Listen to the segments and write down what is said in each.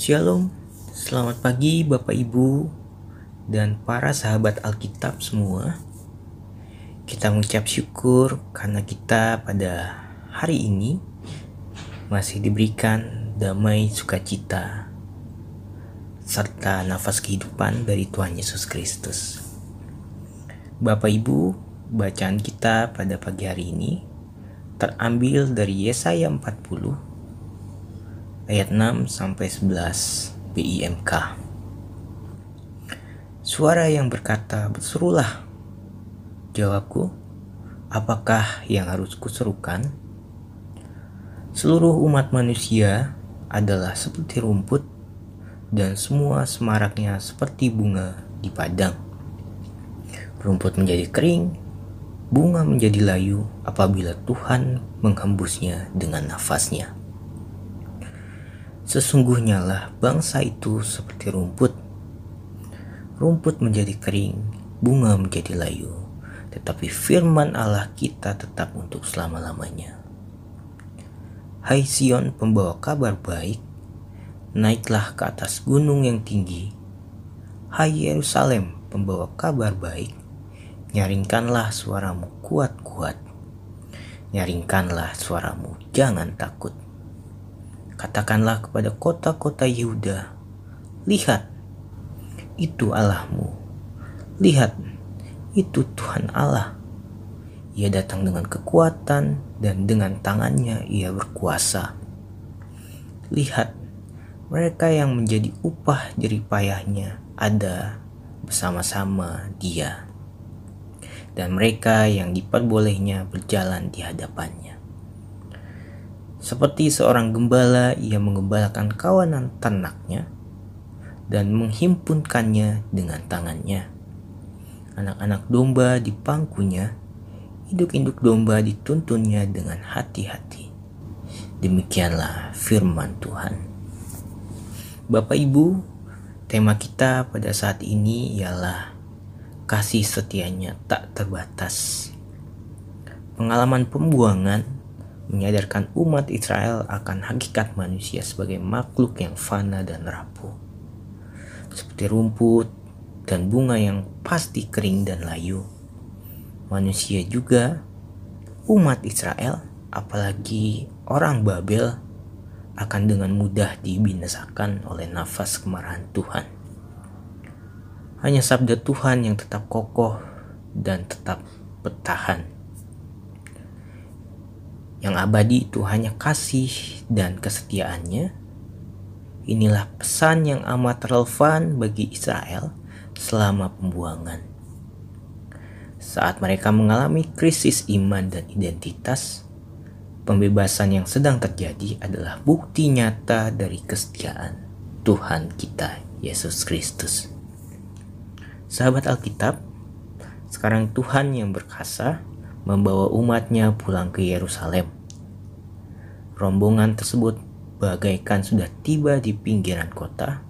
Shalom, selamat pagi Bapak Ibu dan para sahabat Alkitab semua. Kita mengucap syukur karena kita pada hari ini masih diberikan damai sukacita serta nafas kehidupan dari Tuhan Yesus Kristus. Bapak Ibu, bacaan kita pada pagi hari ini terambil dari Yesaya 40 ayat 6 sampai 11 BIMK. Suara yang berkata, "Berserulah." Jawabku, "Apakah yang harus kuserukan?" Seluruh umat manusia adalah seperti rumput dan semua semaraknya seperti bunga di padang. Rumput menjadi kering, bunga menjadi layu apabila Tuhan menghembusnya dengan nafasnya. Sesungguhnya lah bangsa itu seperti rumput. Rumput menjadi kering, bunga menjadi layu, tetapi firman Allah kita tetap untuk selama-lamanya. Hai Sion pembawa kabar baik, naiklah ke atas gunung yang tinggi. Hai Yerusalem pembawa kabar baik, nyaringkanlah suaramu kuat-kuat. Nyaringkanlah suaramu, jangan takut. Katakanlah kepada kota-kota Yehuda, lihat, itu Allahmu. Lihat, itu Tuhan Allah. Ia datang dengan kekuatan dan dengan tangannya ia berkuasa. Lihat, mereka yang menjadi upah jeripayahnya ada bersama-sama dia. Dan mereka yang diperbolehnya berjalan di hadapannya. Seperti seorang gembala, ia mengembalakan kawanan ternaknya dan menghimpunkannya dengan tangannya. Anak-anak domba di pangkunya, induk-induk domba dituntunnya dengan hati-hati. Demikianlah firman Tuhan. Bapak Ibu, tema kita pada saat ini ialah kasih setianya tak terbatas. Pengalaman pembuangan menyadarkan umat Israel akan hakikat manusia sebagai makhluk yang fana dan rapuh. Seperti rumput dan bunga yang pasti kering dan layu. Manusia juga, umat Israel, apalagi orang Babel, akan dengan mudah dibinasakan oleh nafas kemarahan Tuhan. Hanya sabda Tuhan yang tetap kokoh dan tetap bertahan abadi itu hanya kasih dan kesetiaannya. Inilah pesan yang amat relevan bagi Israel selama pembuangan. Saat mereka mengalami krisis iman dan identitas, pembebasan yang sedang terjadi adalah bukti nyata dari kesetiaan Tuhan kita, Yesus Kristus. Sahabat Alkitab, sekarang Tuhan yang berkasa membawa umatnya pulang ke Yerusalem. Rombongan tersebut bagaikan sudah tiba di pinggiran kota,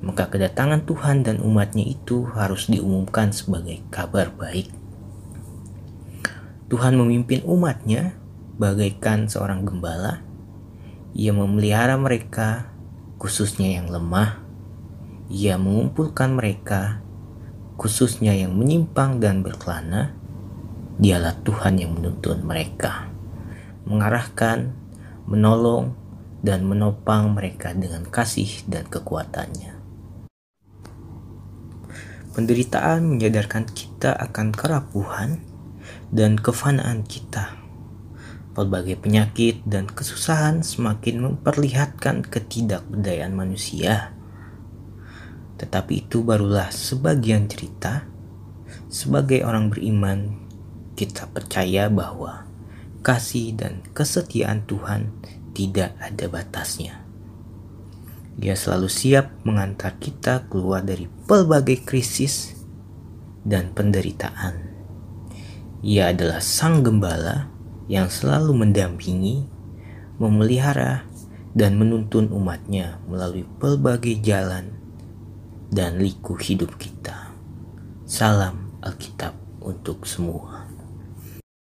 maka kedatangan Tuhan dan umatnya itu harus diumumkan sebagai kabar baik. Tuhan memimpin umatnya bagaikan seorang gembala. Ia memelihara mereka, khususnya yang lemah. Ia mengumpulkan mereka, khususnya yang menyimpang dan berkelana Dialah Tuhan yang menuntun mereka, mengarahkan, menolong, dan menopang mereka dengan kasih dan kekuatannya. Penderitaan menyadarkan kita akan kerapuhan dan kefanaan kita. Berbagai penyakit dan kesusahan semakin memperlihatkan ketidakberdayaan manusia. Tetapi itu barulah sebagian cerita. Sebagai orang beriman, kita percaya bahwa kasih dan kesetiaan Tuhan tidak ada batasnya. Dia selalu siap mengantar kita keluar dari pelbagai krisis dan penderitaan. Ia adalah sang gembala yang selalu mendampingi, memelihara, dan menuntun umatnya melalui pelbagai jalan dan liku hidup kita. Salam Alkitab untuk semua.